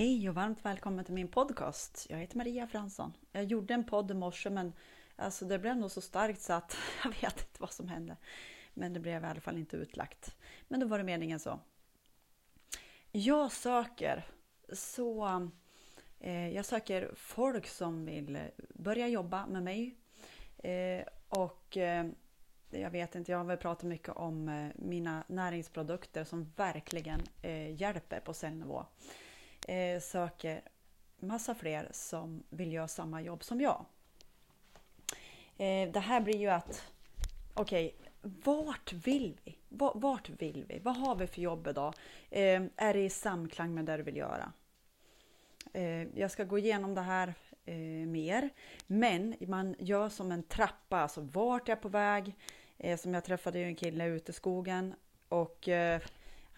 Hej och varmt välkommen till min podcast. Jag heter Maria Fransson. Jag gjorde en podd i morse men alltså det blev nog så starkt så att jag vet inte vad som hände. Men det blev i alla fall inte utlagt. Men då var det meningen så. Jag söker så eh, jag söker folk som vill börja jobba med mig. Eh, och eh, jag vet inte, jag har väl pratat mycket om eh, mina näringsprodukter som verkligen eh, hjälper på cellnivå eh, söker massa fler som vill göra samma jobb som jag. Eh, det här blir ju att, okej, okay, vart vill vi? Vart vill vi? Vad har vi för jobb idag? Eh, är det i samklang med det du vill göra? Eh, jag ska gå igenom det här eh, mer, men man gör som en trappa, alltså vart är jag på väg? Eh, som jag träffade ju en kille ute i skogen och eh,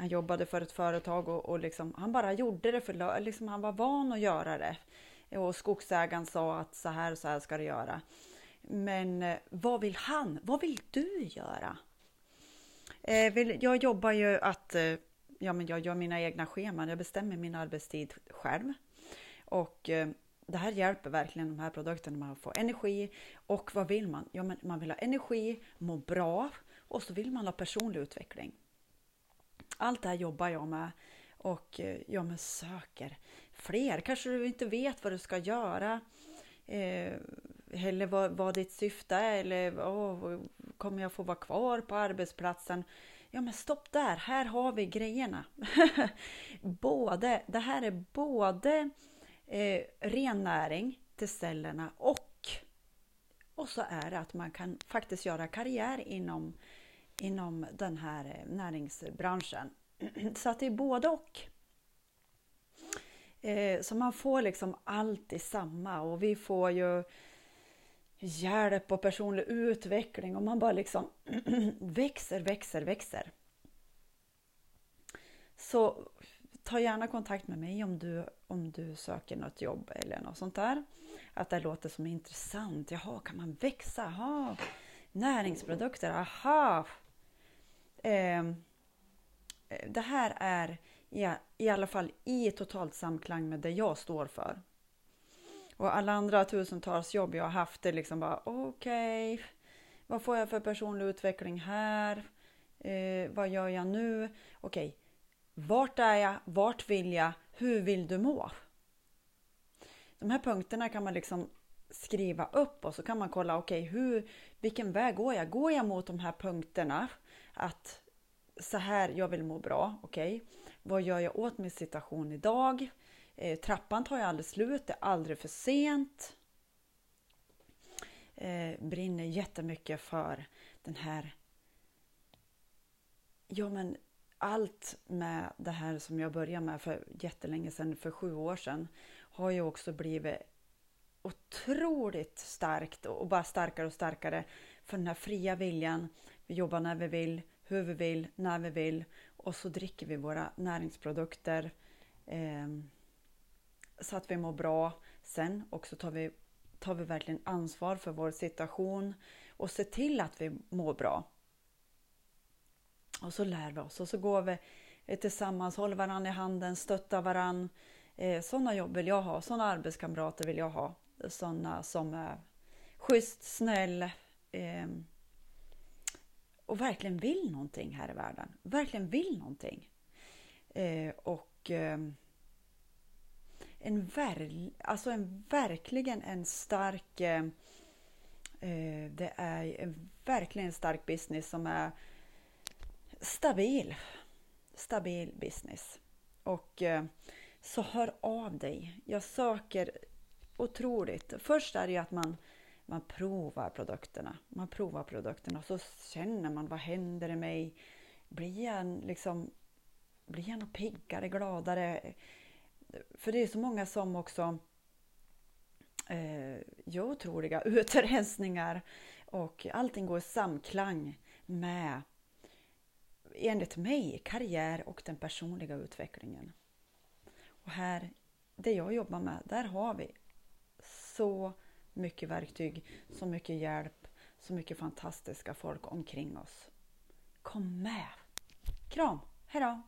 han jobbade för ett företag och, och liksom, han bara gjorde det för liksom, han var van att göra det. Och skogsägaren sa att så här och så här ska du göra. Men eh, vad vill han? Vad vill du göra? Eh, jag jobbar ju att eh, ja, men jag gör mina egna scheman. Jag bestämmer min arbetstid själv. Och eh, det här hjälper verkligen de här produkterna med att få energi. Och vad vill man? Ja, men man vill ha energi, må bra och så vill man ha personlig utveckling. Allt det här jobbar jag med och eh, jag söker fler. Kanske du inte vet vad du ska göra eh, eller vad, vad ditt syfte är eller oh, kommer jag få vara kvar på arbetsplatsen? Ja men stopp där, här har vi grejerna. både, det här är både eh, rennäring till cellerna och, och så är det att man kan faktiskt göra karriär inom inom den här eh, näringsbranschen. Så att det är både och. Eh, så man får liksom allt i samma och vi får ju hjälp och personlig utveckling och man bara liksom växer, växer, växer. Så ta gärna kontakt med mig om du, om du söker något jobb eller något sånt där. Att det låter som intressant. Jaha, kan man växa? Jaha, näringsprodukter? Aha, Ehm, eh, det här är ja, i alla fall i totalt samklang med det jag står för. Och alla andra tusentals jobb jag har haft är liksom bara okej, okay, vad får jag för personlig utveckling här? Eh, vad gör jag nu? Okej, okay, vart är jag? Vart vill jag? Hur vill du må? De här punkterna kan man liksom skriva upp och så kan man kolla, okej, okay, vilken väg går jag? Går jag mot de här punkterna? att så här, jag vill må bra, okej. Okay. Vad gör jag åt min situation idag? Eh, trappan tar jag aldrig slut, det är aldrig för sent. Eh, brinner jättemycket för den här... Ja, men allt med det här som jag började med för jättelänge sedan, för sju år sedan, har ju också blivit otroligt starkt och bara starkare och starkare för den här fria viljan vi jobbar när vi vill, hur vi vill, när vi vill och så dricker vi våra näringsprodukter eh, så att vi mår bra. Sen också tar vi, tar vi verkligen ansvar för vår situation och ser till att vi mår bra. Och så lär vi oss och så går vi eh, tillsammans, håller varandra i handen, stöttar varandra. Eh, sådana jobb vill jag ha, sådana arbetskamrater vill jag ha. Sådana som är schysst, snäll, eh, och verkligen vill någonting här i världen. Verkligen vill någonting. Eh, och eh, en, ver alltså en verkligen en stark... Ehm, eh, det är en, verkligen en stark business som är stabil. Stabil business. Och eh, så hör av dig. Jag söker otroligt. Först är det ju att man man provar produkterna. Man provar produkterna och så känner man vad händer i mig? Blir jag liksom blir jag något piggare, gladare? För det är så många som också eh, gör otroliga utrensningar och allting går i samklang med enligt mig karriär och den personliga utvecklingen. Och här, det jag jobbar med, där har vi så mycket verktyg, så mycket hjälp, så mycket fantastiska folk omkring oss. Kom med! Kram! Hejdå!